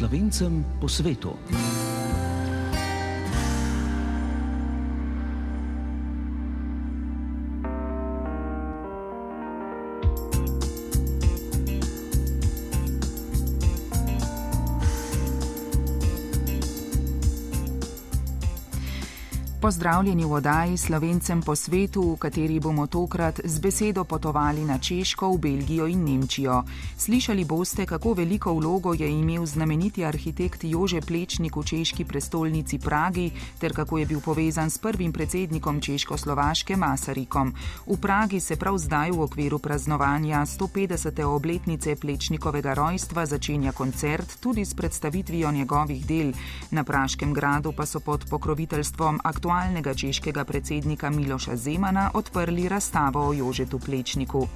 slovencem po svetu. Pozdravljeni v oddaji Slovencem po svetu, v kateri bomo tokrat z besedo potovali na Češko, v Belgijo in Nemčijo. Slišali boste, kako veliko vlogo je imel znameniti arhitekt Jože Plečnik v češki prestolnici Pragi, ter kako je bil povezan s prvim predsednikom Češko-Slovaške Masarikom. V Pragi se prav zdaj v okviru praznovanja 150. obletnice Plečnikovega rojstva začenja koncert tudi s predstavitvijo njegovih del. Na Praškem gradu pa so pod pokroviteljstvom aktualnega aktualnega češkega predsednika Miloša Zemana odprli razstavo o Jožetu Plečniku.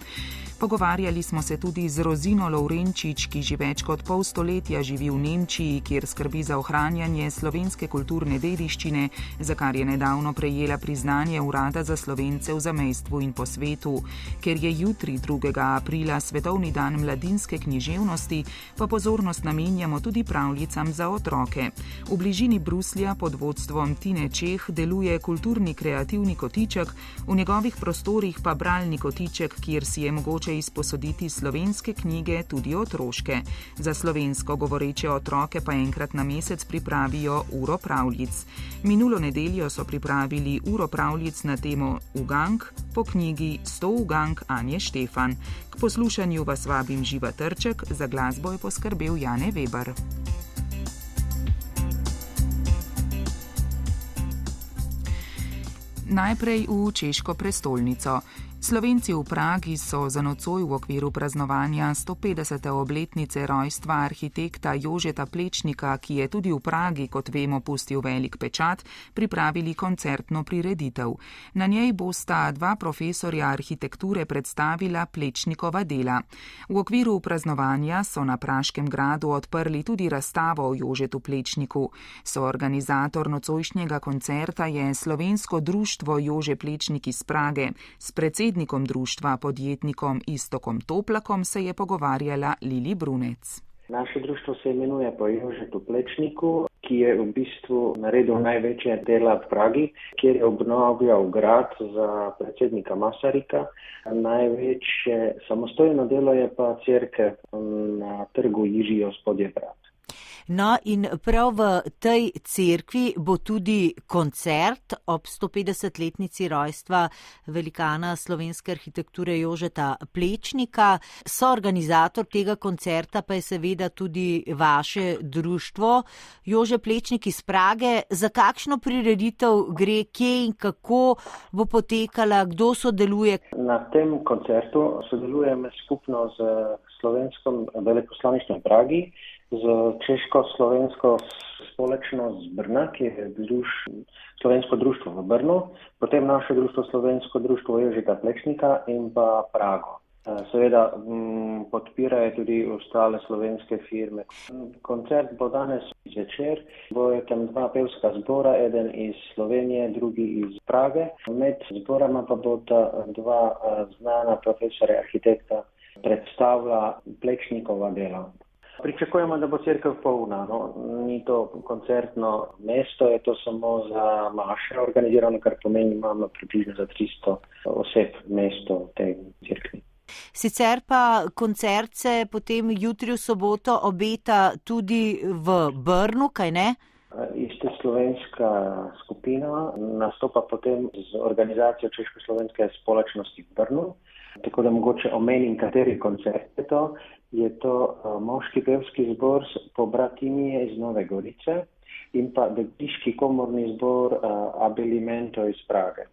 Pogovarjali smo se tudi z Rozino Lovrenčič, ki že več kot pol stoletja živi v Nemčiji, kjer skrbi za ohranjanje slovenske kulturne dediščine, za kar je nedavno prejela priznanje Urada za slovence v zamestvu in po svetu. Ker je jutri 2. aprila svetovni dan mladinske književnosti, pa pozornost namenjamo tudi pravljicam za otroke. V bližini Bruslja pod vodstvom Tine Čeh deluje kulturni kreativni kotiček, v njegovih prostorih pa bralni kotiček, kjer si je mogoče izposoditi slovenske knjige, tudi otroške. Za slovensko govoreče otroke pa enkrat na mesec pripravijo uro pravljic. Minulo nedeljo so pripravili uro pravljic na temo Ugank po knjigi Sto Ugank Anje Štefan. K poslušanju vas vabim Živa Trček, za glasbo je poskrbel Jane Weber. Najprej v češko prestolnico. Slovenci v Pragi so za nocoj v okviru praznovanja 150. obletnice rojstva arhitekta Jožeta Plečnika, ki je tudi v Pragi, kot vemo, pustil velik pečat, pripravili koncertno prireditev. Na njej bosta dva profesorja arhitekture predstavila Plečnikova dela. V okviru praznovanja so na Praškem gradu odprli tudi razstavo o Jožetu Plečniku. Soorganizator nocojšnjega koncerta je Slovensko društvo Jože Plečnik iz Prage predsednikom društva podjetnikom Istokom Toplakom se je pogovarjala Lili Brunec. Naše društvo se imenuje po Jožetu Plečniku, ki je v bistvu naredil največje dela v Pragi, kjer je obnovil grad za predsednika Masarika. Največje samostojno delo je pa crkve na trgu Jižijo spodje brat. No, in prav v tej cerkvi bo tudi koncert ob 150-letnici rojstva velikana slovenske arhitekture Jožeta Plečnika. Soorganizator tega koncerta pa je seveda tudi vaše društvo Jože Plečnik iz Prage. Za kakšno prireditev gre, kje in kako bo potekala, kdo sodeluje? Na tem koncertu sodelujemo skupno z slovenskom veleposlaništvom Pragi z Češko-Slovensko společnost z Brna, ki je druž, Slovensko društvo v Brnu, potem naše društvo Slovensko društvo Ježita Plečnika in pa Prago. Eh, seveda m, mm, podpirajo tudi ostale slovenske firme. Koncert bo danes zvečer, bojo tam dva pevska zbora, eden iz Slovenije, drugi iz Prage. Med zborama pa bodo dva eh, znana profesora arhitekta predstavila Plečnikova dela. Pričakujemo, da bo crkva polna. No, ni to koncertno mesto, je to samo za maše organizirano, kar pomeni, imamo približno za 300 oseb mesto v tej crkvi. Sicer pa koncert se potem jutri v soboto obeta tudi v Brnu, kaj ne? Ista slovenska skupina nastopa potem z organizacijo Češko-slovenske společnosti v Brnu. Tako da mogoče omenim, kateri koncert je to je to uh, moški pevski zbor po Bratinije iz Nove Gorice in pa Degliški komorni zbor uh, Abelimento iz Prage.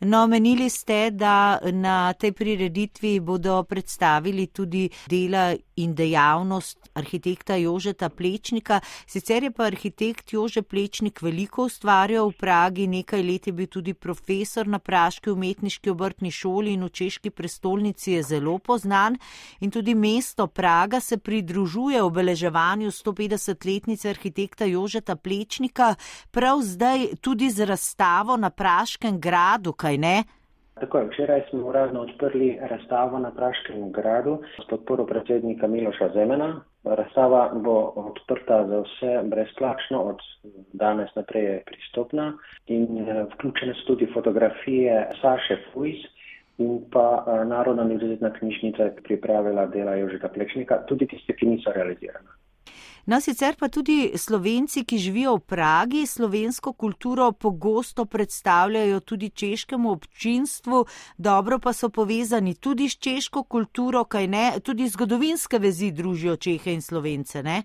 No, menili ste, da na tej prireditvi bodo predstavili tudi dela in dejavnost arhitekta Jožeta Plečnika. Sicer je pa arhitekt Jože Plečnik veliko ustvarjal v Pragi, nekaj let je bil tudi profesor na Praški umetniški obrtni šoli in v češki prestolnici je zelo poznan. In tudi mesto Praga se pridružuje obeleževanju 150-letnice arhitekta Jožeta Plečnika, prav zdaj tudi z razstavo na Praškem gradu kaj ne? Tako je, včeraj smo uradno odprli razstavo na Praškem gradu s podporo predsednika Miloša Zemena. Razstava bo odprta za vse brezplačno, od danes naprej je pristopna in vključene so tudi fotografije Saše Fujs in pa Narodna univerzitetna knjižnica, ki pripravila dela Jožeta Plečnika, tudi tiste, ki niso realizirane. No, sicer pa tudi slovenci, ki živijo v Pragi, slovensko kulturo pogosto predstavljajo tudi češkemu občinstvu, dobro pa so povezani tudi s češko kulturo, kaj ne, tudi zgodovinske vezi družijo Čehe in Slovence, ne?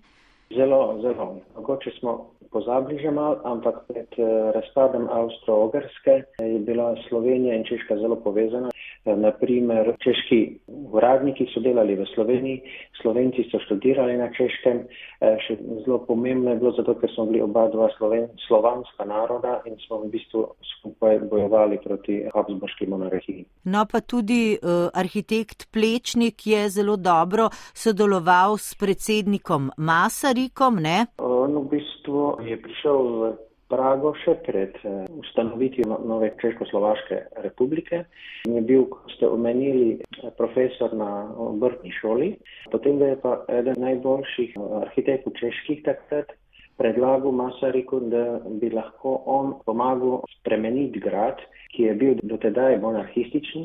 Zelo, zelo. Mogoče smo pozabili že mal, ampak pred eh, razpadom Avstro-Ogrske je bila Slovenija in Češka zelo povezana. Naprimer, češki uradniki so delali v Sloveniji, Slovenci so študirali na Češkem. Eh, še zelo pomembno je bilo zato, ker smo bili oba dva sloven, slovanska naroda in smo v bistvu skupaj bojevali proti Habsburški monarhiji. No, pa tudi uh, arhitekt Plečnik je zelo dobro sodeloval s predsednikom Masarikom, ne? On v bistvu je prišel v Prago še pred eh, ustanovitvijo no-, nove Češko-Slovaške republike in je bil, kot ste omenili, profesor na obrtni šoli. Potem je pa eden najboljših eh, arhitektov čeških takrat predlagal Masariku, da bi lahko on pomagal spremeniti grad, ki je bil dotedaj monarhistični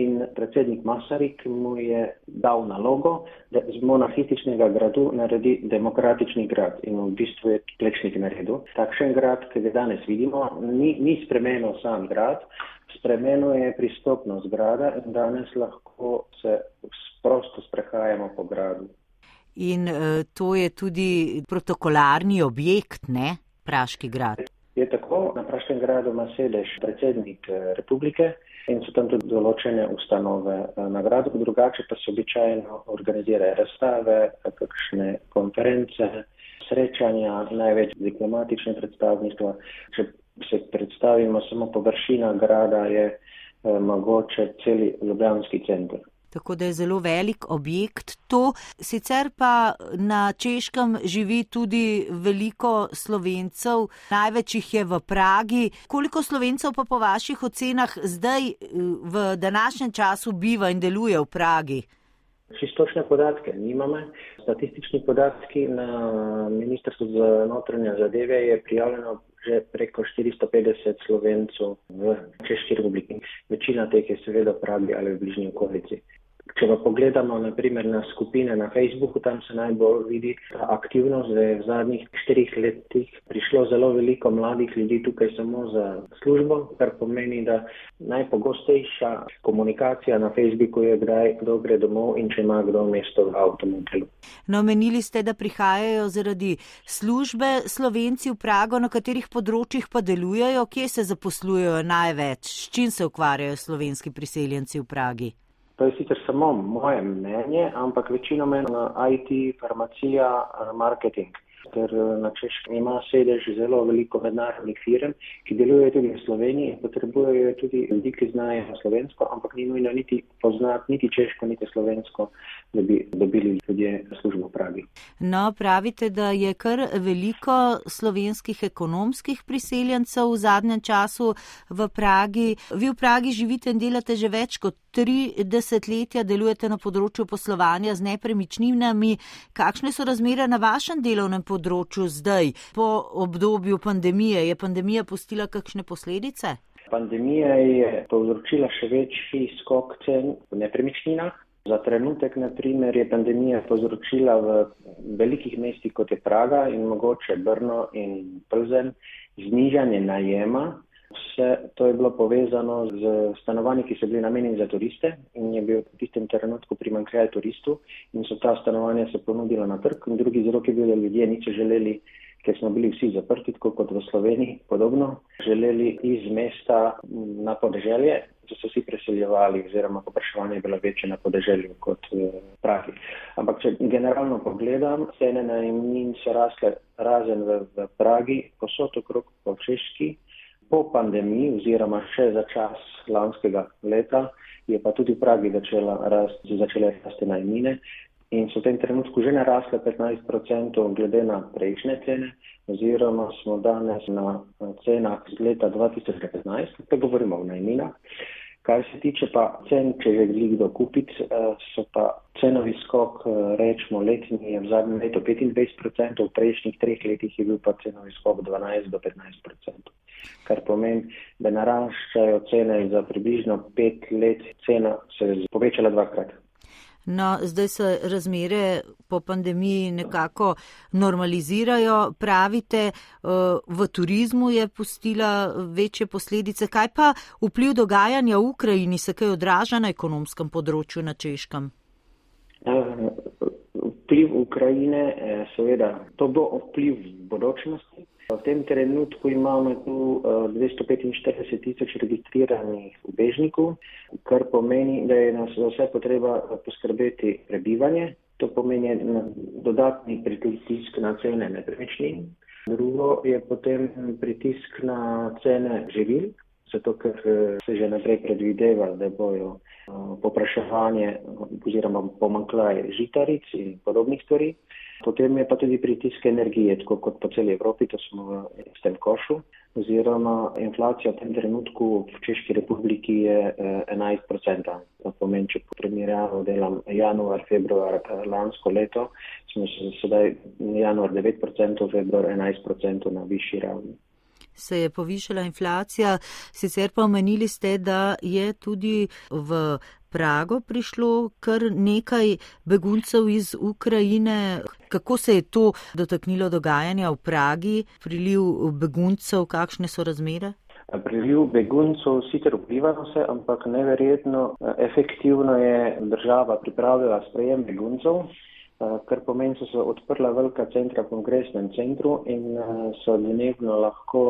in predsednik Masarik mu je dal nalogo, da z monarhističnega gradu naredi demokratični grad in v bistvu je plečnik naredil. Takšen grad, ki ga danes vidimo, ni, ni spremenil sam grad, spremenil je pristopnost grada in danes lahko se prosto sprehajamo po gradu. In uh, to je tudi protokolarni objekt, ne? Praški grad. Je tako, na Praškem gradu ima sedež predsednik eh, republike in so tam tudi določene ustanove eh, na gradu, drugače pa se običajno organizirajo razstave, kakšne konference, srečanja, največ diplomatične predstavništva. Če se predstavimo samo površina grada, je eh, mogoče celi Ljubljanski center tako da je zelo velik objekt to. Sicer pa na Češkem živi tudi veliko slovencev, največ jih je v Pragi. Koliko slovencev pa po vaših ocenah zdaj v današnjem času biva in deluje v Pragi? Čistočne podatke nimamo. Statistični podatki na Ministrstvu za notranje zadeve je prijavljeno že preko 450 slovencev v Češki republiki. Večina teh je seveda v Pragi ali v bližnji okolici. Če pa pogledamo naprimer na skupine na Facebooku, tam se najbolj vidi ta aktivnost, da je v zadnjih štirih letih prišlo zelo veliko mladih ljudi tukaj samo za službo, kar pomeni, da najpogostejša komunikacija na Facebooku je, kdaj kdo gre domov in če ima kdo mesto v avtomobilu. No, menili ste, da prihajajo zaradi službe Slovenci v Prago, na katerih področjih pa delujejo, kje se zaposlujejo največ, s čim se ukvarjajo slovenski priseljenci v Pragi? To je sicer samo moje mnenje, ampak večino meni na IT, farmacija, marketing ker eh, na Češkem ima sedež zelo veliko mednarodnih firm, ki delujejo tudi v Sloveniji in potrebujejo tudi ljudi, ki znajo slovensko, ampak ni nujno niti poznati niti češko, niti slovensko, da bi dobili ljudje službo v Pragi. No, pravite, da je kar veliko slovenskih ekonomskih priseljencev v zadnjem času v Pragi. Vi v Pragi živite in delate že več kot tri desetletja, delujete na področju poslovanja z nepremičninami. Kakšne so razmere na vašem delovnem področju? zdaj, po obdobju pandemije? Je pandemija postila kakšne posledice? Pandemija je povzročila še večji skok cen v nepremičninah. Za trenutek, na primer, je pandemija povzročila v velikih mestih, kot je Praga in mogoče Brno in Plzen, znižanje najema. Vse to je bilo povezano z stanovanji, ki so bili namenjeni za turiste in je bil v tistem trenutku primankljaj turistov in so ta stanovanja se ponudila na trg. In drugi vzrok je bil, da ljudje niso želeli, ker smo bili vsi zaprti, tako kot v Sloveniji, podobno, želeli iz mesta na podeželje, so se vsi preseljevali oziroma popraševanje je bilo večje na podeželju kot v Pragi. Ampak, če generalno pogledam, cene najemnin so rasle razen v, v Pragi, posod okrog po Češki, Po pandemiji oziroma še za čas lanskega leta je pa tudi v Pragi začela rasti, začele rasti najmine in so v tem trenutku že narasle 15% glede na prejšnje cene oziroma smo danes na cenah z leta 2015, da govorimo o najminah. Kar se tiče pa cen, če želi kdo kupiti, so pa cenovi skok, rečemo, letni je v zadnjem letu 25%, v prejšnjih treh letih je bil pa cenovi skok 12 do 15%. Kar pomeni, da naraščajo cene za približno pet let, cena se je povečala dvakrat. No, zdaj se razmere po pandemiji nekako normalizirajo, pravite, eh, v turizmu je pustila večje posledice. Kaj pa vpliv dogajanja v Ukrajini se kaj odraža na ekonomskem področju na Češkem? Eh, vpliv Ukrajine, eh, seveda, to bo vpliv v bodočnosti. V tem trenutku imamo tu 245 eh, tisoč registriranih ubežnikov, kar pomeni, da je nas za vse potreba poskrbeti prebivanje. To pomeni dodatni pritisk na cene nepremičnin. Drugo je potem pritisk na cene živil, zato ker eh, se že naprej predvideva, da bojo eh, popraševanje oziroma pomankljaj žitaric in podobnih stvari. Potem je pa tudi pritisk energije, tako kot po celi Evropi, to smo v istem košu, oziroma inflacija v tem trenutku v Češki republiki je 11%. Eh, to pomeni, če po primerjavu delam januar, februar eh, lansko leto, smo se sedaj januar 9%, februar 11% na višji ravni se je povišala inflacija, sicer pa omenili ste, da je tudi v Prago prišlo kar nekaj beguncev iz Ukrajine. Kako se je to dotaknilo dogajanja v Pragi, priliv beguncev, kakšne so razmere? Priliv beguncev sicer vpliva na vse, ampak neverjetno efektivno je država pripravila sprejem beguncev, kar pomeni, da so odprla velika centra v kongresnem centru in so dnevno lahko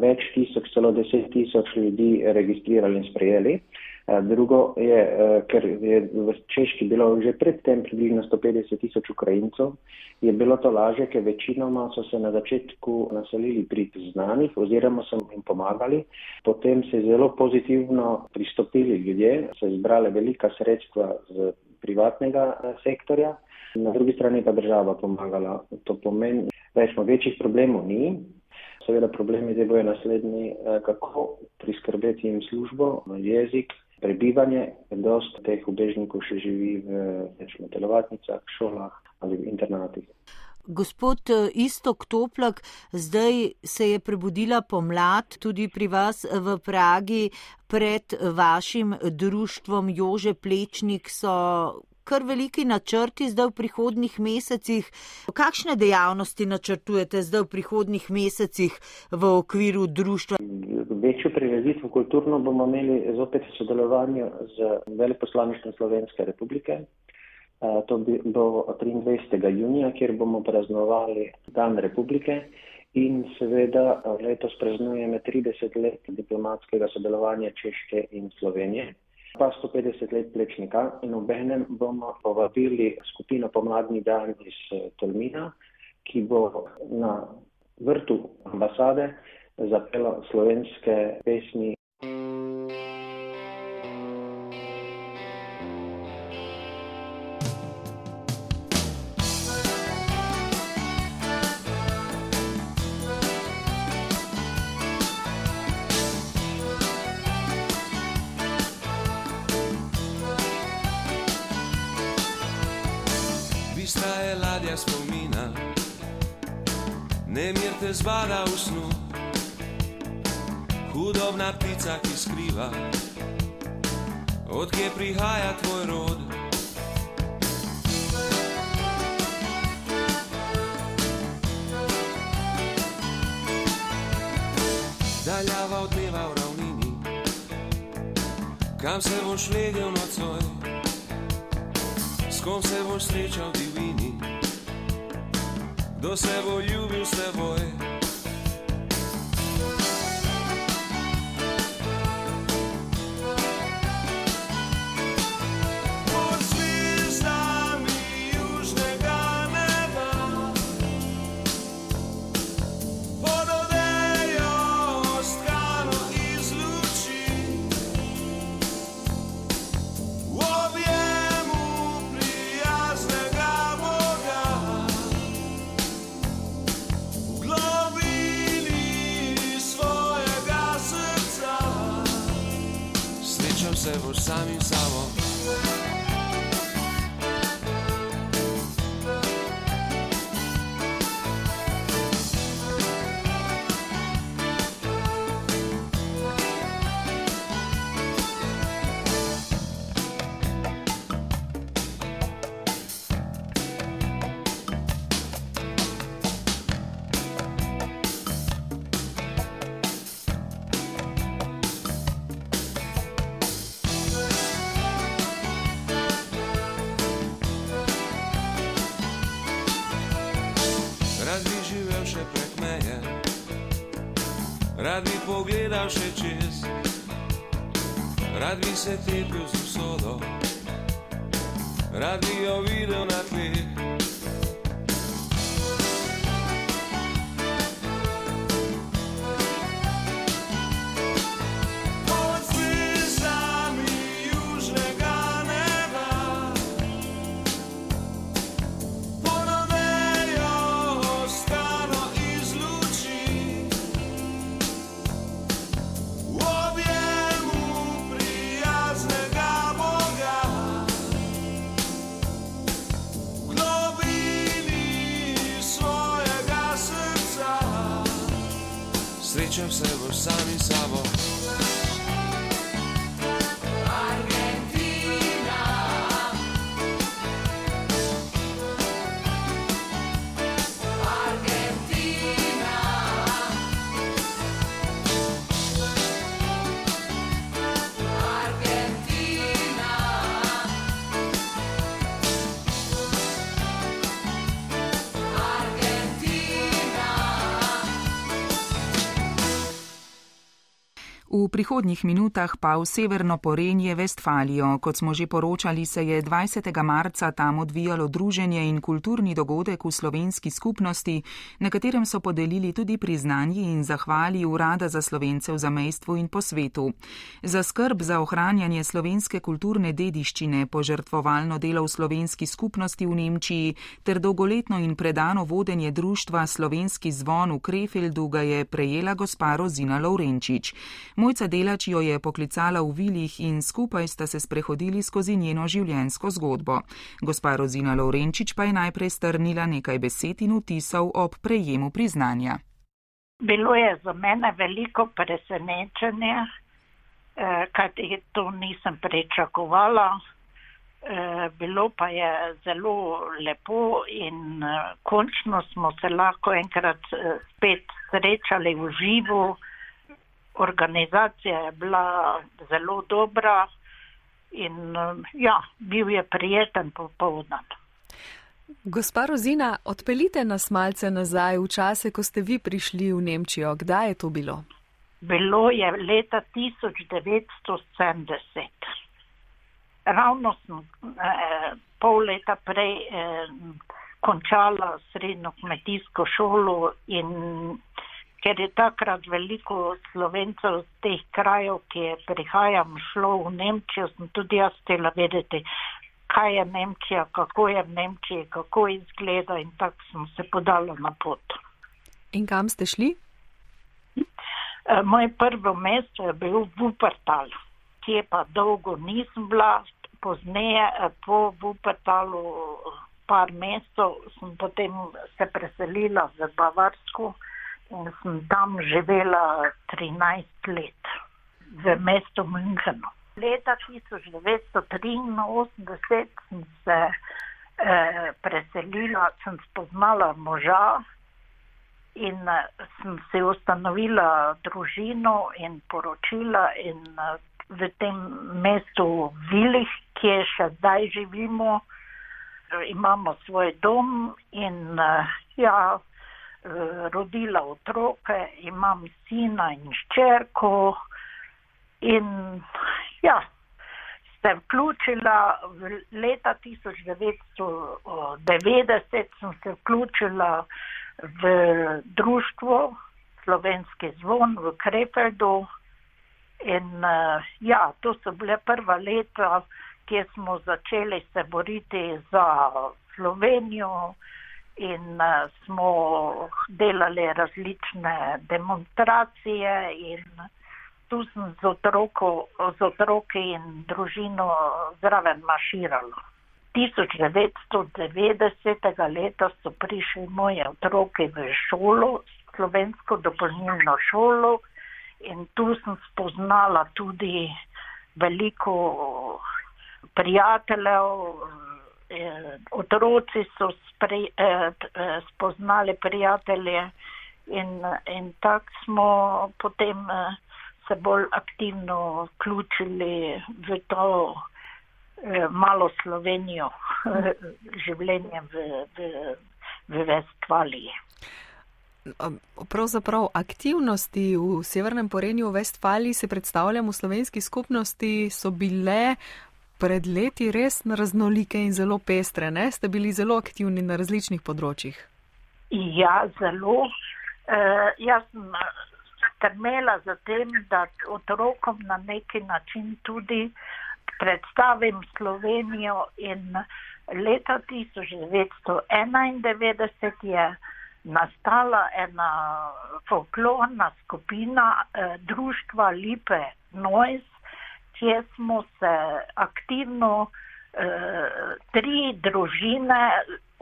več tisoč, celo deset tisoč ljudi registrirali in sprejeli. Drugo je, ker je v Češki bilo že predtem približno 150 tisoč Ukrajincov, je bilo to laže, ker večinoma so se na začetku naselili pri znanih oziroma so jim pomagali. Potem se je zelo pozitivno pristopili ljudje, so izbrali velika sredstva z privatnega sektorja, na drugi strani pa država pomagala. To pomeni, da smo večjih problemov ni, Seveda problemi zdaj bojo naslednji, eh, kako priskrbeti jim službo, jezik, prebivanje. Dost teh ubežnikov še živi v večjih telovatnicah, šolah ali v internatih. Gospod eh, Istok Toplak, zdaj se je prebudila pomlad tudi pri vas v Pragi. Pred vašim društvom Jože Plečnik so kar veliki načrti zdaj v prihodnih mesecih. Kakšne dejavnosti načrtujete zdaj v prihodnih mesecih v okviru društva? Večjo prireditev kulturno bomo imeli zopet v sodelovanju z veleposlaništvom Slovenske republike. To bo 23. junija, kjer bomo praznovali Dan republike. In seveda letos praznujemo 30 let diplomatskega sodelovanja Češke in Slovenije pa 150 let plečnika in obenem bomo povabili skupino Pomladni dan iz Tolmina, ki bo na vrtu ambasade zapela slovenske pesmi. nemir te zbada v snu, hudobna ptica, ki skriva, odkje prihaja tvoj rod. Daljava odmeva v ravnini, kam se boš legel nocoj, s kom se boš srečal divini kdo se bo ljubil s teboj. Pogledal še čez, rad bi se tepil z usodo, rad bi jo videl na tleh. V prihodnjih minutah pa v severno Porenje, Vestfalijo. Kot smo že poročali, se je 20. marca tam odvijalo druženje in kulturni dogodek v slovenski skupnosti, na katerem so podelili tudi priznanji in zahvali Urada za slovence v zamejstvu in po svetu. Za skrb za ohranjanje slovenske kulturne dediščine, požrtvovalno delo v slovenski skupnosti v Nemčiji ter dolgoletno in predano vodenje društva Slovenski zvon v Krefeldu ga je prejela gospa Rozina Lovrenčič. Mojca Delač jo je poklicala v vilih in skupaj sta se sprehodili skozi njeno življenjsko zgodbo. Gospa Rozina Lovrenčič pa je najprej strnila nekaj besed in vtisov ob prejemu priznanja. Bilo je za mene veliko presenečenje, eh, kajti to nisem pričakovala. Eh, Bilo pa je zelo lepo in eh, končno smo se lahko enkrat spet srečali v živo. Organizacija je bila zelo dobra in ja, bil je prijeten popovdan. Gospa Rozina, odpeljite nas malce nazaj v čase, ko ste vi prišli v Nemčijo. Kdaj je to bilo? Bilo je leta 1970. Ravno sem eh, pol leta prej eh, končala srednjo kmetijsko šolo in ker je takrat veliko slovencev z teh krajev, ki je prihajam, šlo v Nemčijo, sem tudi jaz htela vedeti, kaj je Nemčija, kako je v Nemčiji, kako izgleda in tako sem se podala na pot. In kam ste šli? Eh, Moje prvo mesto je bil Wuppertal, kje pa dolgo nisem bila, pozneje eh, po Wuppertalu par mesecev sem potem se preselila v Bavarsko in sem tam živela 13 let v mestu Münchenu. Leta 1983 sem se eh, preselila, sem spoznala moža in eh, sem si ustanovila družino in poročila in eh, v tem mestu Vilih, kje še zdaj živimo, imamo svoj dom in eh, ja, rodila otroke, imam sina in ščerko in ja, se vključila v leta 1990 sem se vključila v društvo Slovenski zvon v Krefeldu in uh, ja, to so bile prva leta, kjer smo začeli se boriti za Slovenijo in uh, smo delali različne demonstracije in tu sem z, otroko, z otroki in družino zraven maširala. 1990. leta so prišli moji otroki v šolo, slovensko dopolnilno šolo in tu sem spoznala tudi veliko prijateljev, otroci so spre, eh, spoznali prijatelje in, in tako smo potem eh, se bolj aktivno vključili v to malo Slovenijo, življenje v, v, v Vestfaliji. Pravzaprav aktivnosti v Severnem Porenju v Vestfaliji se predstavljam v slovenski skupnosti so bile pred leti res raznolike in zelo pestre, ne? Ste bili zelo aktivni na različnih področjih. Ja, zelo. Uh, jaz sem strmela za tem, da otrokom na neki način tudi predstavim Slovenijo in leta 1991 je nastala ena folklorna skupina eh, društva Lipe Noise, kjer smo se aktivno eh, tri družine,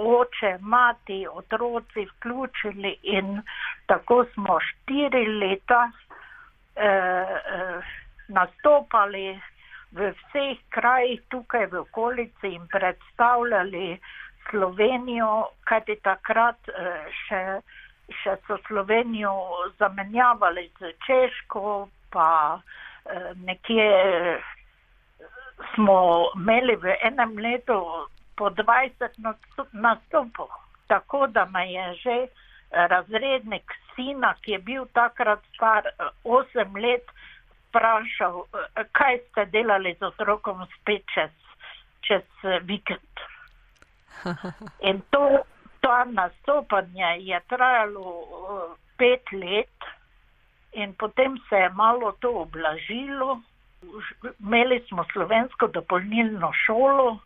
oče, mati, otroci vključili in tako smo štiri leta eh, eh, nastopali v vseh krajih tukaj v okolici in predstavljali Slovenijo, kajti takrat eh, še, še so Slovenijo zamenjavali z Češko, pa eh, nekje eh, smo imeli v enem letu po 20 nastopov. Tako da me je že razrednik sina, ki je bil takrat star 8 let, vprašal, kaj ste delali z otrokom spet čez, čez vikend. In to, to nastopanje je trajalo uh, pet let, in potem se je malo to oblažilo. Imeli smo slovensko dopolnilno šolo,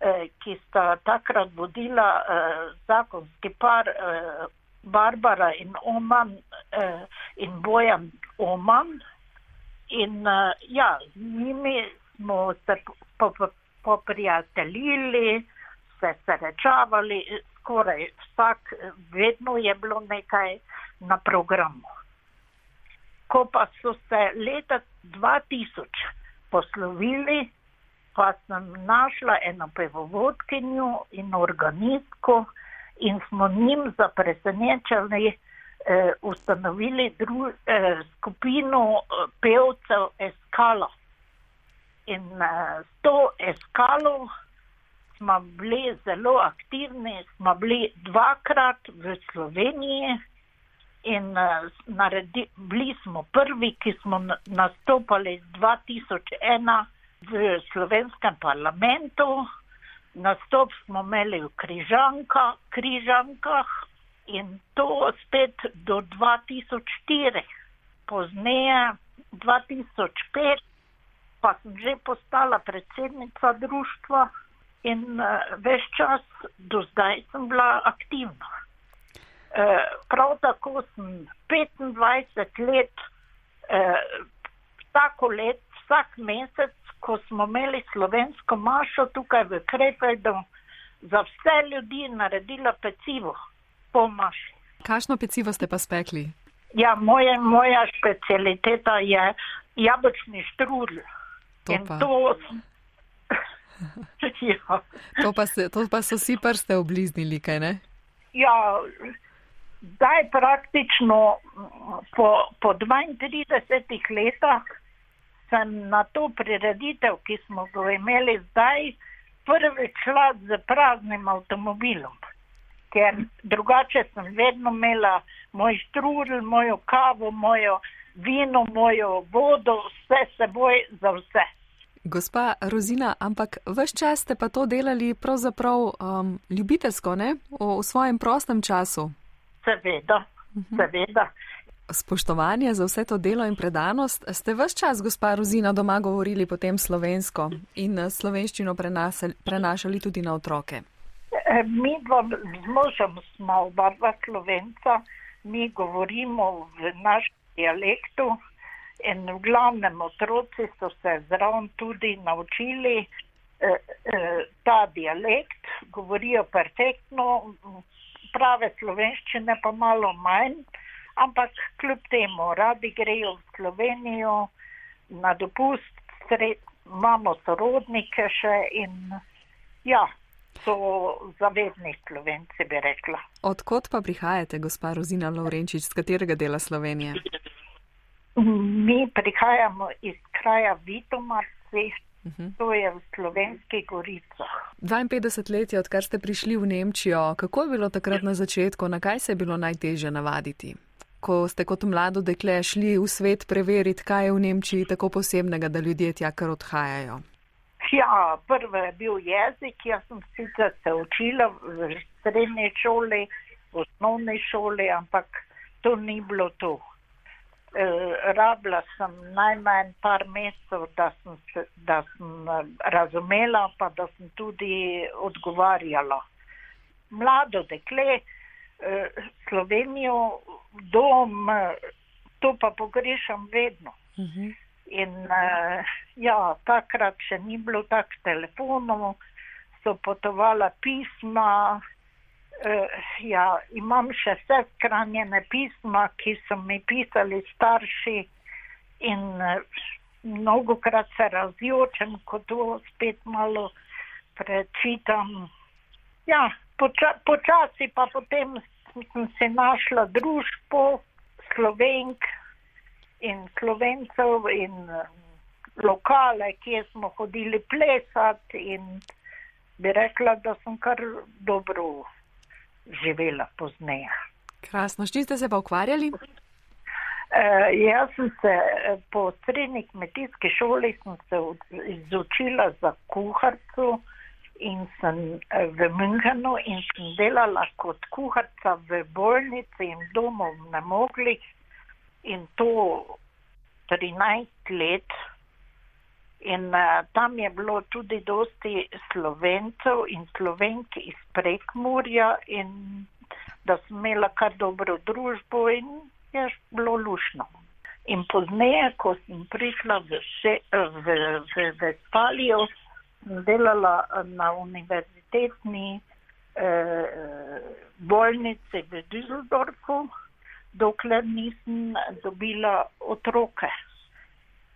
eh, ki sta takrat vodila eh, zakonski par eh, Barbara in Oman in Bojan Oman. In ja, z njimi smo se poprijateljili. Po, po se srečavali, skoraj vsak, vedno je bilo nekaj na programu. Ko pa so se leta 2000 poslovili, pa sem našla eno pevovodkinjo in organistko in smo njim za presenečenje eh, ustanovili dru, eh, skupino eh, pevcev Eskala. In eh, s to Eskalo smo bili zelo aktivni, smo bili dvakrat v Sloveniji in uh, naredi, bili smo prvi, ki smo nastopali 2001 v slovenskem parlamentu. Nastop smo imeli v Križanka, Križankah in to spet do 2004. Pozneje, 2005, pa sem že postala predsednica društva in uh, eh, veš čas do zdaj sem bila aktivna. Uh, prav tako sem 25 let, uh, vsako let, vsak mesec, ko smo imeli slovensko mašo tukaj v Krefeldu, za vse ljudi naredila pecivo po maši. Kakšno pecivo ste pa spekli? Ja, moje, moja specialiteta je jabočni štrudl. To in pa. to ja. to, pa se, to pa so si prste obliznili, kaj ne? Ja, zdaj praktično po, po 32 letih sem na to prireditev, ki smo ga imeli zdaj, prvič šla z praznim avtomobilom. Ker drugače sem vedno imela moj štrudel, mojo kavo, mojo vino, mojo vodo, vse seboj za vse. Gospa Rozina, ampak vse čas ste pa to delali pravzaprav um, ljubiteljsko, ne? O, v svojem prostem času. Seveda, mhm. seveda. Spoštovanje za vse to delo in predanost. Ste vse čas, gospa Rozina, doma govorili potem slovensko in eh, slovenščino prenašali, prenašali tudi na otroke? E, mi dva z možem smo oba dva slovenca, mi govorimo v našem dialektu In v glavnem otroci so se zraven tudi naučili eh, eh, ta dialekt, govorijo perfektno, prave slovenščine pa malo manj, ampak kljub temu radi grejo v Slovenijo na dopust, sred, imamo sorodnike še in ja, so zavedni slovenci, bi rekla. Odkot pa prihajate, gospa Rozina Lovrenčič, z katerega dela Slovenije? Mi prihajamo iz kraja Vitomarci, uh -huh. to je v slovenskih goricah. 52 let je, odkar ste prišli v Nemčijo. Kako je bilo takrat na začetku, na kaj se je bilo najtežje navaditi? Ko ste kot mlado dekle šli v svet preveriti, kaj je v Nemčiji tako posebnega, da ljudje tja kar odhajajo. Ja, prvo je bil jezik, jaz sem sicer se učila v srednji šoli, v osnovni šoli, ampak to ni bilo to. E, rabila sem najmanj par mesecev, da sem, se, da sem razumela, pa da sem tudi odgovarjala. Mlado dekle, e, Slovenijo, dom, to pa pogrešam vedno. Uh mhm. -huh. In uh, ja, takrat še ni bilo tak telefonov, so potovala pisma. Uh, ja, imam še vse skranjene pisma, ki so mi pisali starši in uh, mnogo krat se razjočem, ko to spet malo prečitam. Ja, poča, počasi pa potem sem se našla družbo slovenk, in slovencev in eh, lokale, kjer smo hodili plesati in bi rekla, da sem kar dobro živela pozneje. Krasno, s čim ste se pa ukvarjali? Uh, jaz sem se eh, po srednji kmetijski šoli se izučila za kuharco in sem v Münchenu in sem delala kot kuharca v bolnici in domov na moglih in to 13 let. In uh, tam je bilo tudi dosti slovencev in slovenk iz prekmurja in da sem imela kar dobro družbo in je bilo lušno. In pozneje, ko sem prišla v, še, v, v Vespalijo, sem delala na univerzitetni eh, bolnici v Düsseldorfu dokler nisem dobila otroke.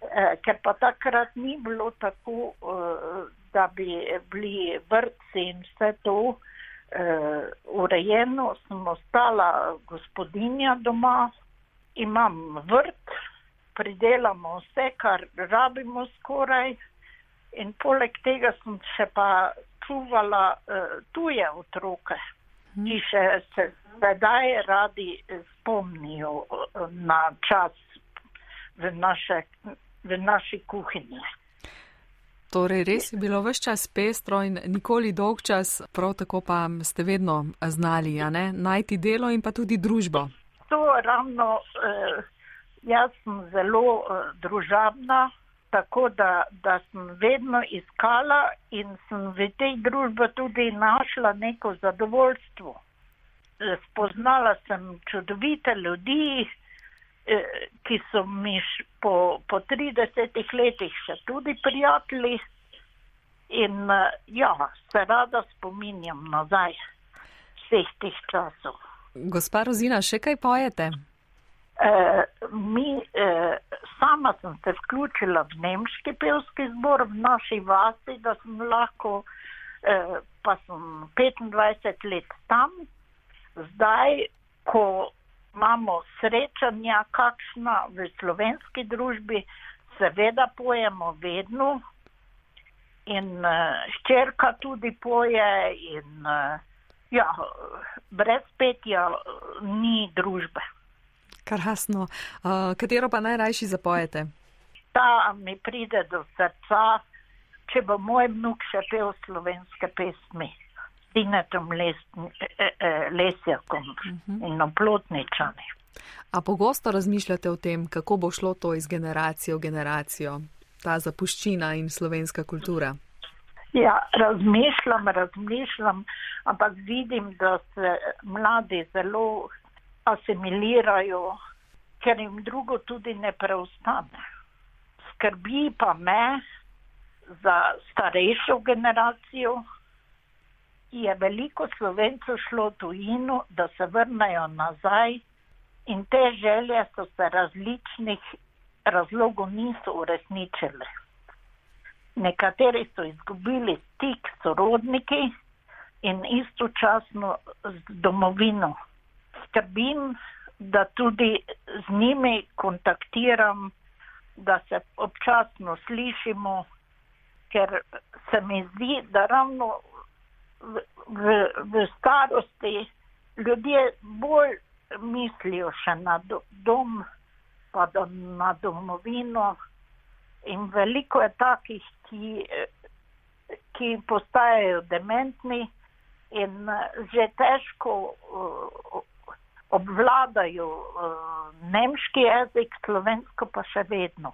Eh, ker pa takrat ni bilo tako, eh, da bi bili vrtci in vse to eh, urejeno, sem ostala gospodinja doma, imam vrt, pridelamo vse, kar rabimo skoraj. In poleg tega sem še pa čuvala tuje otroke, ki še se sedaj radi spomnijo na čas v, naše, v naši kuhinji. Torej, res je bilo vse čas pestro in nikoli dolg čas, prav tako pa ste vedno znali najti delo in pa tudi družbo. To ravno, eh, jaz sem zelo eh, družabna, tako da, da sem vedno iskala in sem v tej družbi tudi našla neko zadovoljstvo spoznala sem čudovite ljudi, eh, ki so mi po, po 30 letih še tudi prijatelji. In eh, ja, se rada spominjam nazaj vseh teh časov. Gospa Rozina, še kaj pojete? Uh, mi, uh, sama sem se vključila v nemški pevski zbor v naši vasi, da sem lahko, uh, pa sem 25 let tam, zdaj, ko imamo srečanja, kakšna v slovenski družbi, seveda pojemo vedno in uh, ščerka tudi poje in uh, ja, brez petja uh, ni družbe. Krasno. Uh, katero pa najrajši zapojete? Ta mi pride do srca, če bo moj vnuk še pel slovenske pesmi. Tinetom les, e, e, lesjakom uh -huh. in oplotničani. A pogosto razmišljate o tem, kako bo šlo to iz generacije v generacijo, ta zapuščina in slovenska kultura? Ja, razmišljam, razmišljam, ampak vidim, da se mladi zelo asimilirajo ker jim drugo tudi ne preostane. Skrbi pa me za starejšo generacijo, je veliko slovencev šlo tujino, da se vrnejo nazaj in te želje so se različnih razlogov niso uresničile. Nekateri so izgubili stik s sorodniki in istočasno z domovino. Skrbim, da tudi z njimi kontaktiram, da se občasno slišimo, ker se mi zdi, da ravno v, v, v starosti ljudje bolj mislijo še na do, dom, pa do, na domovino. In veliko je takih, ki, ki postajajo dementni in že težko uh, obvladajo uh, nemški jezik, slovensko pa še vedno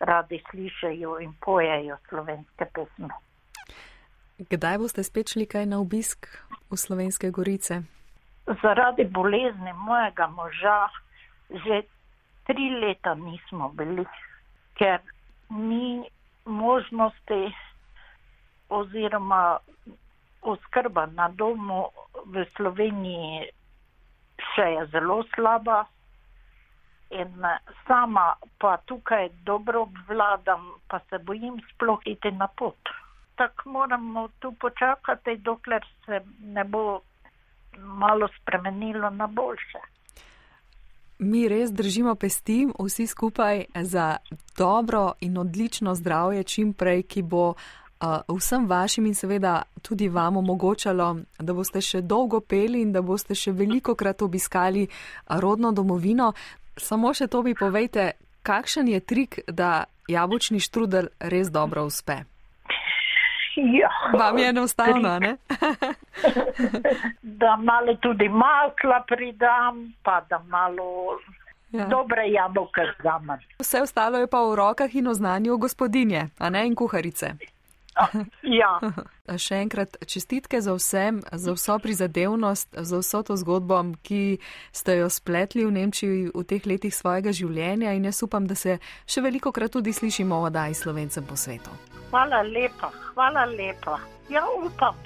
radi slišijo in pojejo slovenske pesmi. Kdaj boste spet šli kaj na obisk v Slovenske gorice? Zaradi bolezni mojega moža že tri leta nismo bili, ker ni možnosti oziroma oskrba na domu v Sloveniji še je zelo slaba in sama pa tukaj dobro obvladam, pa se bojim sploh iti na pot. Tako moramo tu počakati, dokler se ne bo malo spremenilo na boljše. Mi res držimo pesti vsi skupaj za dobro in odlično zdravje čim prej, ki bo vsem vašim in seveda tudi vam omogočalo, da boste še dolgo peli in da boste še veliko krat obiskali rodno domovino. Samo še to bi povejte, kakšen je trik, da jabočni štrudel res dobro uspe? Ja. Vam je enostavno, ne? da malo tudi masla pridam, pa da malo ja. dobre jabolke zamem. Vse ostalo je pa v rokah in o znanju gospodinje, a ne in kuharice. Ja. Še enkrat čestitke za vsem, za vso prizadevnost, za vso to zgodbo, ki ste jo spletli v Nemčiji v teh letih svojega življenja in jaz upam, da se še veliko krat tudi slišimo o oddaji slovencem po svetu. Hvala lepa, hvala lepa. Ja, upam,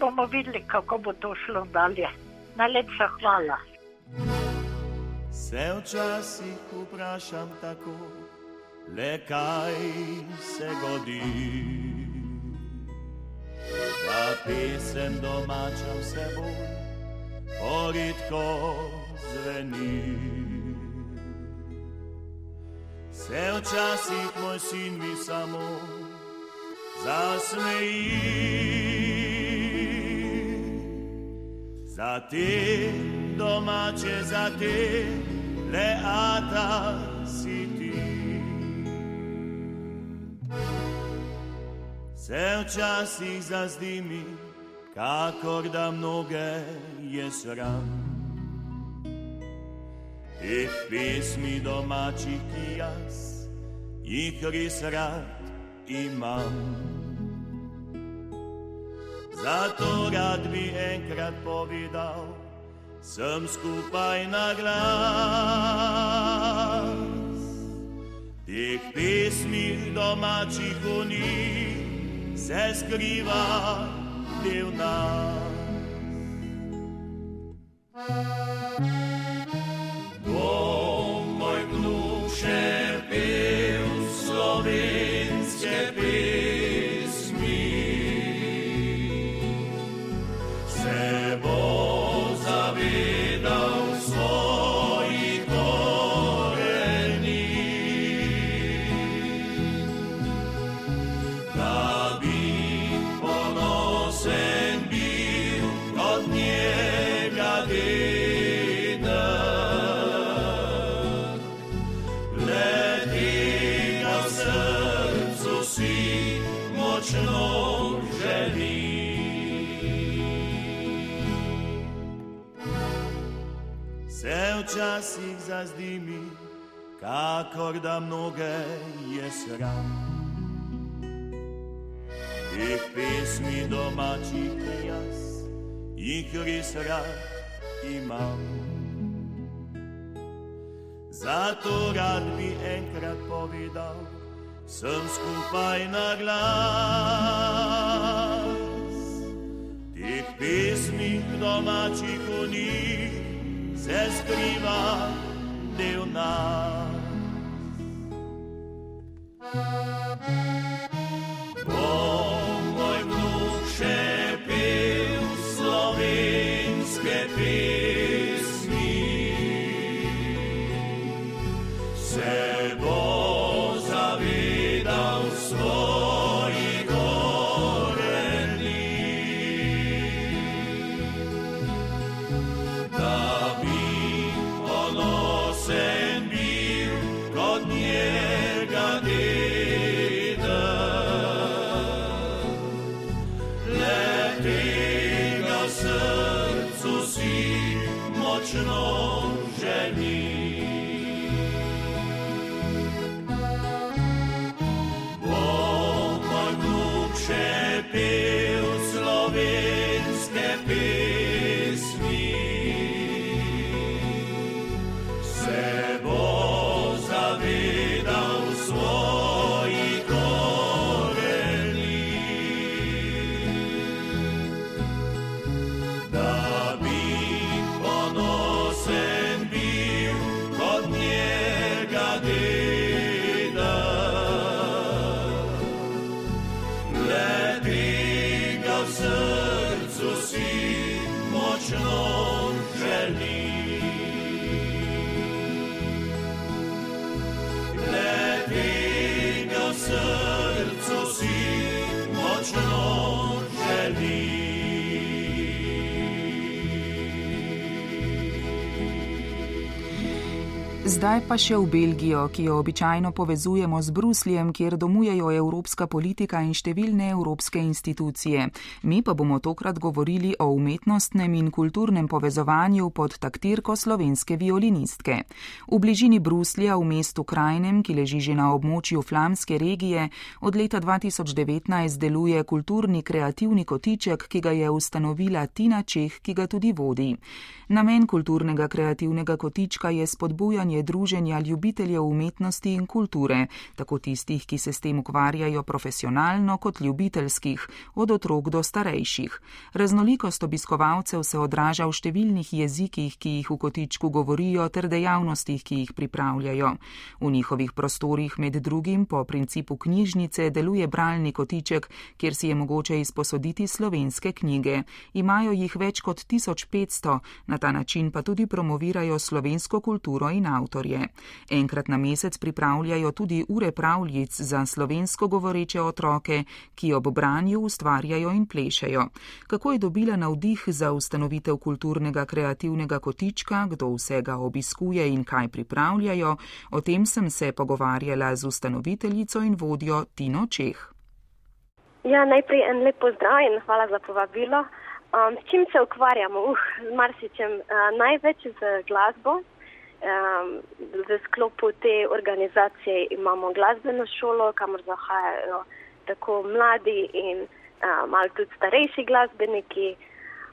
bomo videli, kako bo to šlo dalje. Najlepša hvala. Se včasih vprašam tako, le kaj se godi da pesem domača vse bolj poritko zveni. Se včasih moj sin mi samo zasmeji. Za te domače, za te leata si se včasih zazdi mi, kakor da mnoge je sram. Teh pesmi domačih, ki jaz jih res rad imam. Zato rad bi enkrat povedal, sem skupaj na glas. Teh pesmi domačih unih se skriva del nas. Res rad imam. Zato rad bi enkrat povedal, sem skupaj na glas. Teh pesmi domačih v njih se skriva del nas. Zdaj pa še v Belgijo, ki jo običajno povezujemo z Brusljem, kjer domujejo evropska politika in številne evropske institucije. Mi pa bomo tokrat govorili o umetnostnem in kulturnem povezovanju pod taktirko slovenske violinistke. V bližini Bruslja, v mestu Krajnem, ki leži že na območju flamske regije, od leta 2019 deluje kulturni kreativni kotiček, ki ga je ustanovila Tina Čeh, ki ga tudi vodi. Namen kulturnega kreativnega kotička je spodbujanje druženja ljubiteljev umetnosti in kulture, tako tistih, ki se s tem ukvarjajo profesionalno, kot ljubiteljskih, od otrok do starejših. Raznolikost obiskovalcev se odraža v številnih jezikih, ki jih v kotičku govorijo, ter dejavnostih, ki jih pripravljajo. V njihovih prostorih med drugim po principu knjižnice deluje bralni kotiček, kjer si je mogoče izposoditi slovenske knjige. Imajo jih več kot 1500, na ta način pa tudi promovirajo slovensko kulturo in avtorje. Enkrat na mesec pripravljajo tudi ure pravljic za slovensko govoreče otroke, ki ob branju ustvarjajo in plešejo. Kako je dobila navdih za ustanovitev kulturnega kreativnega kotička, kdo vsega obiskuje in kaj pripravljajo, o tem sem se pogovarjala z ustanoviteljico in vodjo Tino Čeh. Ja, najprej en lep pozdrav in hvala za povabilo. Um, s čim se ukvarjamo? Uh, z marsičem. Uh, največ z glasbo. Um, v sklopu te organizacije imamo glasbeno šolo, kamor zahajajo tako mladi in uh, malo tudi starejši glasbeniki.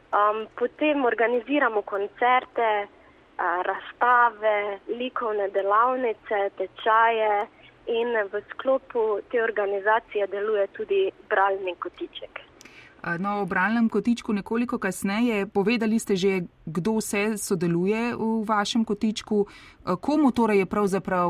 Um, potem organiziramo koncerte, uh, razstave, likovne delavnice, tečaje in v sklopu te organizacije deluje tudi bralni kotiček. No, o bralnem kotičku nekoliko kasneje. Povedali ste že, kdo vse sodeluje v vašem kotičku. Komu torej je pravzaprav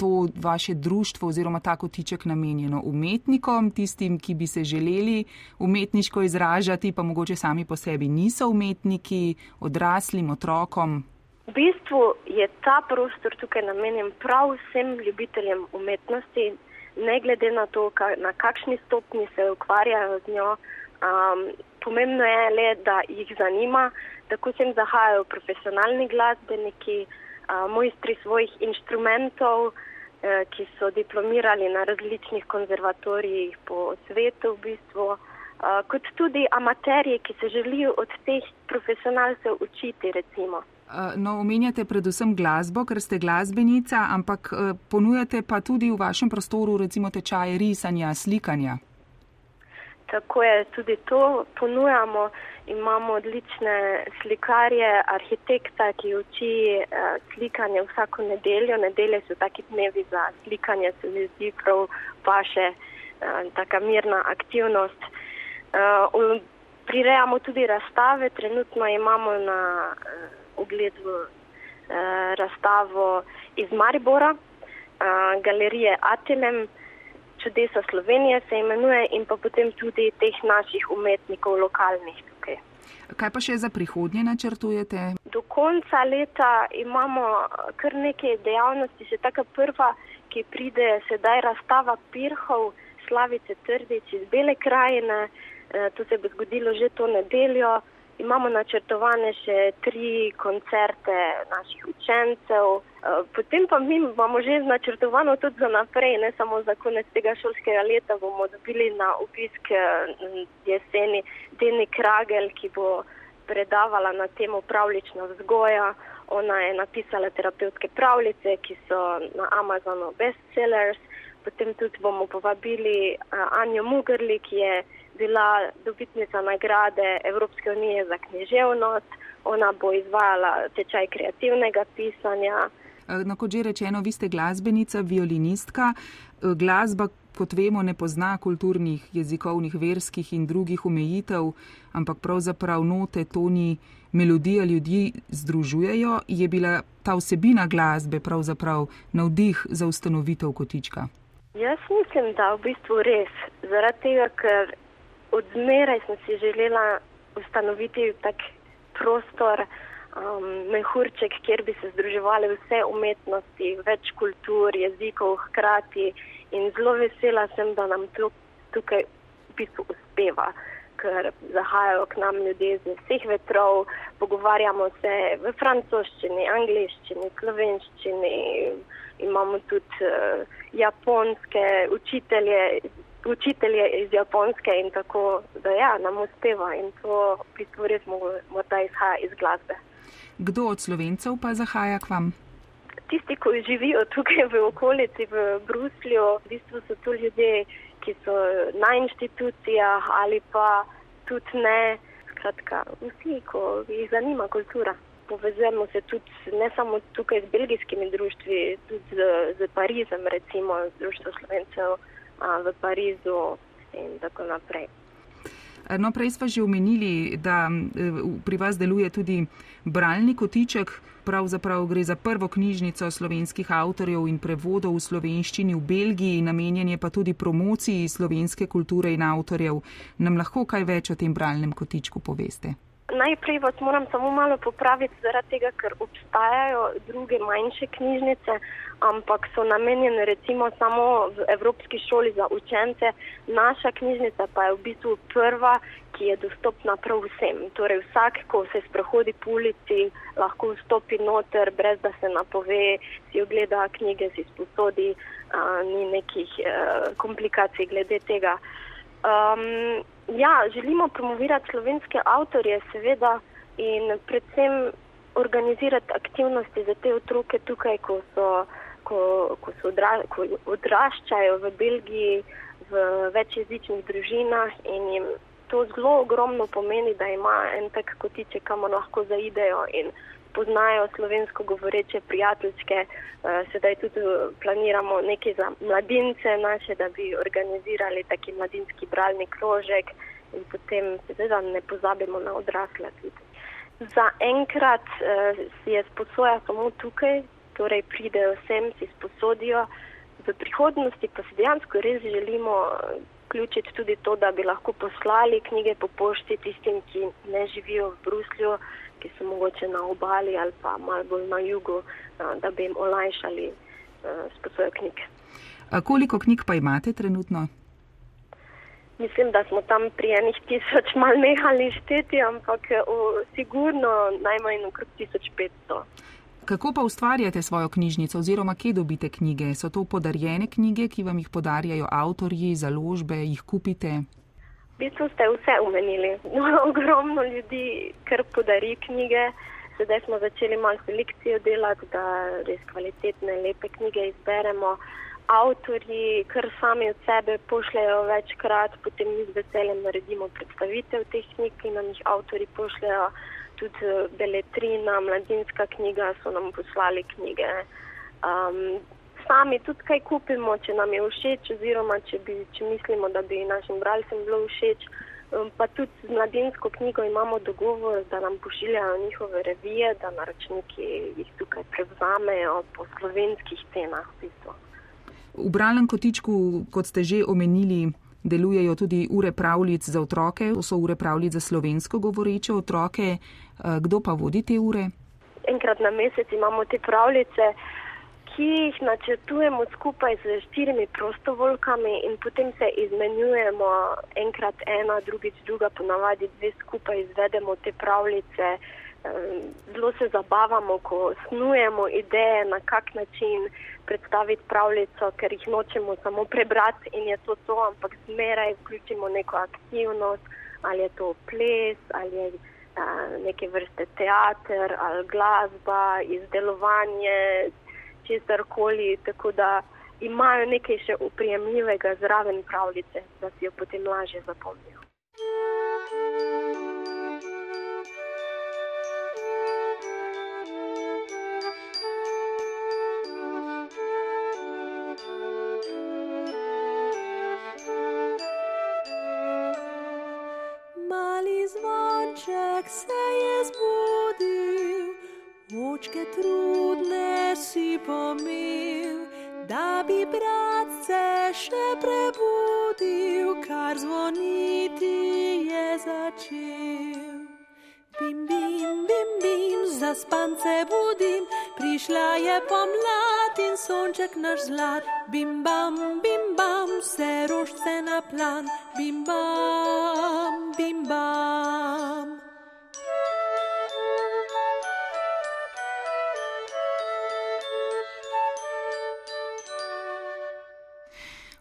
to vaše društvo oziroma ta kotiček namenjeno? Umetnikom, tistim, ki bi se želeli umetniško izražati, pa mogoče sami po sebi niso umetniki, odraslim, otrokom? V bistvu je ta prostor tukaj namenjen prav vsem ljubiteljem umetnosti, ne glede na to, na kakšni stopni se ukvarjajo z njo. Um, pomembno je le, da jih zanima, tako sem zahajajo profesionalni glasbeniki, uh, mojstri svojih inštrumentov, uh, ki so diplomirali na različnih konzervatorijih po svetu, v bistvu, uh, kot tudi amaterji, ki se želijo od teh profesionalcev učiti. Recimo. No, omenjate predvsem glasbo, ker ste glasbenica, ampak ponujate pa tudi v vašem prostoru recimo tečaje risanja, slikanja. Tako je tudi to ponujamo. Imamo odlične slikarje, arhitekta, ki uči uh, slikanje vsako nedeljo. Nedelje so taki dnevi za slikanje, se mi zdi prav paše, uh, taka mirna aktivnost. Prirejamo tudi razstave, trenutno imamo na ogledu uh, razstavo iz Maribora, uh, galerije Atelem čudesa Slovenije se imenuje in pa potem tudi teh naših umetnikov lokalnih tukaj. Kaj pa še za prihodnje načrtujete? Do konca leta imamo kar nekaj dejavnosti, še taka prva, ki pride sedaj razstava pirhov Slavice Trdič iz Bele krajine, e, to se bo zgodilo že to nedeljo. Imamo načrtovane še tri koncerte naših učencev, eh, potem pa mi imamo že načrtovano tudi za naprej, ne samo za konec tega šolskega leta, bomo dobili na obisk eh, jeseni Deni Kragel, ki bo predavala na temo pravlična vzgoja. Ona je napisala terapevtske pravljice, ki so na Amazonu bestsellers. Potem tudi bomo povabili Anjo Mugrli, ki je bila dobitnica nagrade Evropske unije za književnost. Ona bo izvajala tečaj kreativnega pisanja. No, kot že rečeno, vi ste glasbenica, violinistka. Eh, glasba, kot vemo, ne pozna kulturnih, jezikovnih, verskih in drugih omejitev, ampak pravzaprav note, toni, melodija ljudi združujejo. Je bila ta vsebina glasbe pravzaprav navdih za ustanovitev kotička? Jaz mislim, da v bistvu res. Zaradi tega, ker odmeraj sem si želela ustanoviti tak prostor, um, mehurček, kjer bi se združevali vse umetnosti, več kultur, jezikov hkrati in zelo vesela sem, da nam to tukaj v bistvu uspeva, ker zahajajo k nam ljudje z vseh vetrov, pogovarjamo se v francoščini, angliščini, slovenščini, imamo tudi uh, japonske učitelje učitelje iz Japonske in tako, da ja, nam uspeva in to v bistvu res morda izhaja iz glasbe. Kdo od slovencev pa zahaja k vam? Tisti, ki živijo tukaj v okolici, v Bruslju, v bistvu so to ljudje, ki so na inštitucijah ali pa tudi ne. Skratka, vsi, ko jih zanima kultura. Povezujemo se tudi ne samo tukaj z belgijskimi društvi, tudi z, z Parizem, recimo Društvo slovencev v Parizu in tako naprej. No, prej smo že omenili, da pri vas deluje tudi bralni kotiček. Pravzaprav gre za prvo knjižnico slovenskih avtorjev in prevodov v slovenščini v Belgiji, namenjen je pa tudi promociji slovenske kulture in avtorjev. Nam lahko kaj več o tem bralnem kotičku poveste? Najprej vas moram samo malo popraviti, zaradi tega, ker obstajajo druge manjše knjižnice, ampak so namenjene recimo samo v Evropski šoli za učence. Naša knjižnica pa je v bistvu prva, ki je dostopna prav vsem. Torej vsak, ko se sprehodi po ulici, lahko vstopi noter, brez da se napove, si ogleda knjige, si sposodi, a, ni nekih a, e, komplikacij glede tega. Um, ja, želimo promovirati slovenske avtorje, seveda, in predvsem organizirati aktivnosti za te otroke tukaj, ko, so, ko, ko, so odra, ko odraščajo v Belgiji, v večjezičnih družinah in jim to zelo ogromno pomeni, da ima en tak kotiček, kamor lahko zaidejo in poznajo slovensko govoreče prijateljske. Uh, sedaj tudi planiramo nekaj za mladince naše, da bi organizirali taki mladinski bralni krožek in potem seveda ne pozabimo na odrasle tudi. Za enkrat si je sposoja samo tukaj, torej pridejo sem, si sposodijo. V prihodnosti pa si dejansko res želimo vključiti tudi to, da bi lahko poslali knjige po pošti tistim, ki ne živijo v Bruslju, ki so mogoče na obali ali pa malo bolj na jugu, da bi jim olajšali sposojo knjig. A koliko knjig pa imate trenutno? Mislim, da smo tam pri enih tisoč mal nehali šteti, ampak o, sigurno najmanj okrog 1500. Kako pa ustvarjate svojo knjižnico oziroma kje dobite knjige? So to podarjene knjige, ki vam jih podarjajo avtorji, založbe, jih kupite? Bistvu ste vse umenili. No, ogromno ljudi, ker podari knjige. Sedaj smo začeli malo selekcijo delati, da res kvalitetne, lepe knjige izberemo. avtori kar sami od sebe pošljajo večkrat, potem mi z veseljem naredimo predstavitev teh knjig, ki nam jih avtori pošljajo, tudi eh, beletrina, mladinska knjiga so nam poslali knjige. Um, sami tudi kaj kupimo, če nam je všeč, oziroma če, bi, če mislimo, da bi našim bralcem bilo všeč. Um, pa tudi z mladinsko knjigo imamo dogovor, da nam pošiljajo njihove revije, da naročniki jih tukaj prevzamejo po slovenskih cenah. V, bistvu. v Bralnem kotičku, kot ste že omenili, delujejo tudi ure pravljic za otroke, so ure pravljic za slovensko govoreče otroke. Uh, kdo pa vodi te ure? Enkrat na mesec imamo te pravljice ki jih načrtujemo skupaj z štirimi prostovoljkami in potem se izmenjujemo enkrat ena, drugič druga, ponavadi dve skupaj izvedemo te pravljice. Zelo se zabavamo, ko snujemo ideje, na kak način predstaviti pravljico, ker jih nočemo samo prebrati in je to to, ampak zmeraj vključimo neko aktivnost, ali je to ples, ali je neke vrste teater, ali glasba, izdelovanje, česar koli, tako da imajo nekaj še uprijemljivega zraven pravljice, da si jo potem lažje zapomnijo.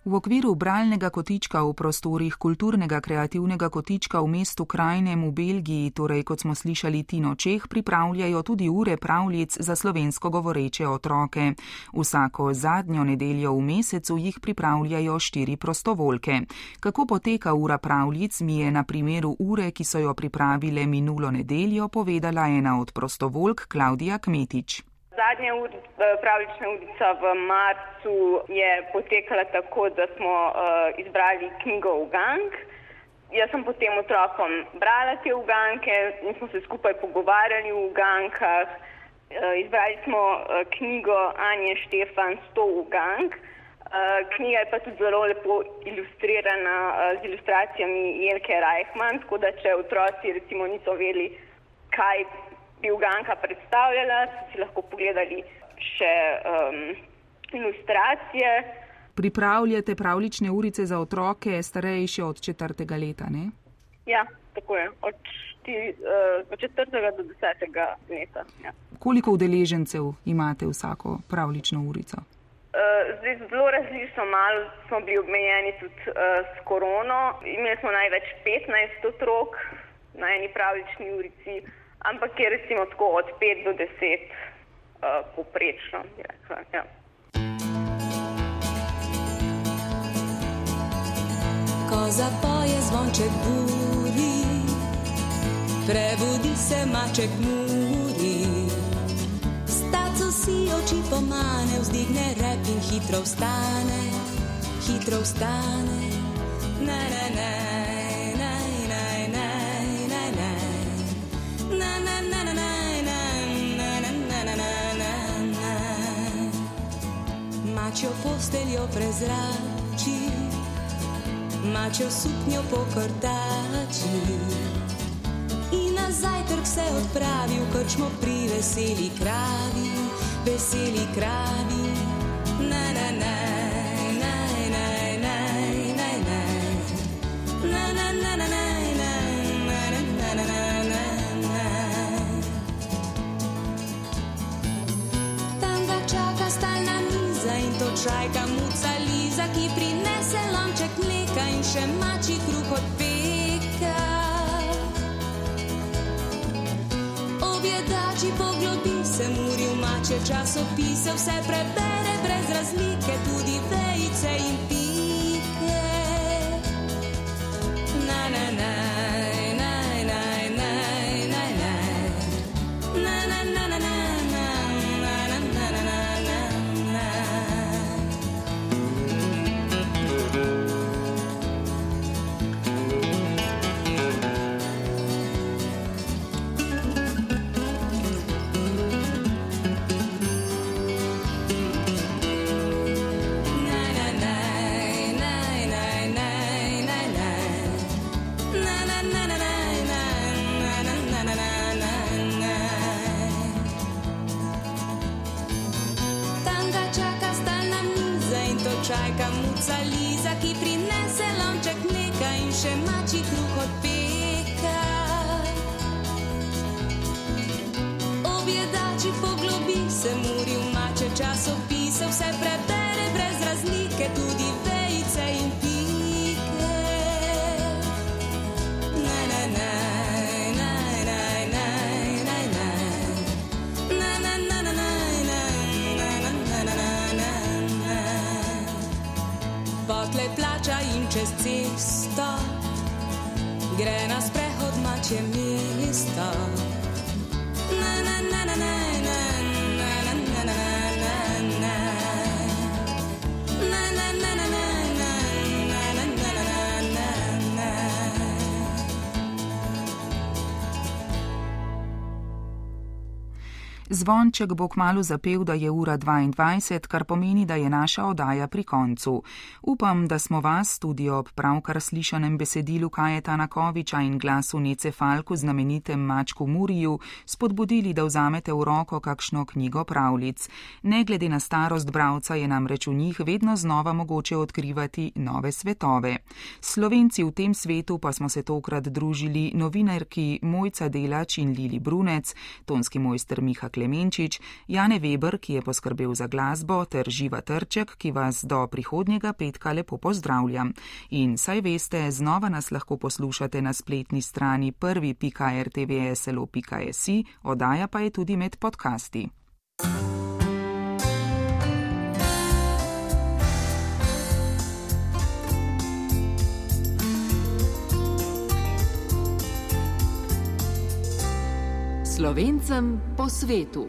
V okviru bralnega kotička v prostorih kulturnega kreativnega kotička v mestu Krajnem v Belgiji, torej kot smo slišali Tino Čeh, pripravljajo tudi ure pravljic za slovensko govoreče otroke. Vsako zadnjo nedeljo v mesecu jih pripravljajo štiri prostovoljke. Kako poteka ura pravljic, mi je na primeru ure, ki so jo pripravile minulo nedeljo, povedala ena od prostovoljk Klaudija Kmetič. Zadnja ur, pravlična ulica v marcu je potekala tako, da smo uh, izbrali knjigo Ugank. Jaz sem potem otrokom brala te uganke in smo se skupaj pogovarjali o ugankah. Uh, izbrali smo knjigo Anje Štefan 100 ugank. Knjiga je pa tudi zelo lepo ilustrirana z ilustracijami Jelke Reichmann, tako da če otroci recimo niso vedeli, kaj bi Uganka predstavljala, so si lahko pogledali še um, ilustracije. Pripravljate pravlične urice za otroke, starejše od četrtega leta, ne? Ja, tako je, od, šti, uh, od četrtega do desetega leta. Ja. Koliko udeležencev imate vsako pravlično urico? Uh, zdaj, zelo različno, malo smo bili obmejeni tudi uh, s korono. Imeli smo največ 15 otrok na eni pravlični urici ampak je recimo tako od 5 do 10 uh, poprečno. Ja. Ko zapoje zvonček buri, prebudi se maček muri. Staco si oči pomane, vzdigne rep in hitro vstane, hitro vstane. Ne, ne, ne. Mačjo posteljo prezrači, mačjo suknjo pokrtači. In na zajtrk se odpravi, kot smo pri veseli kravi, veseli kravi. Na, na, na. Šajka muca Liza, ki prinese lonček mleka in še mači kruh od peka. Objedači poglobi se, muri v mače časopise, vse prebere brez razlike, tudi ve. vejice in pike. zawsze Maciek, no migréna z prehodmače města. Zvonček bo kmalo zapel, da je ura 22, kar pomeni, da je naša oddaja pri koncu. Upam, da smo vas tudi ob pravkar slišanem besedilu Kajeta Nakoviča in glasu Nece Falku znamenitem Mačku Muriju spodbudili, da vzamete v roko kakšno knjigo pravlic. Ne glede na starost bravca je namreč v njih vedno znova mogoče odkrivati nove svetove. Slovenci v tem svetu pa smo se tokrat družili novinarki Mojca Delač in Lili Brunec, tonski mojster Miha Klemenčič, Jane Weber, ki je poskrbel za glasbo, ter Živa Trček, ki vas do prihodnjega petka lepo pozdravlja. In saj veste, znova nas lahko poslušate na spletni strani prvi.rtvslo.si, oddaja pa je tudi med podcasti. Slovencem po svetu.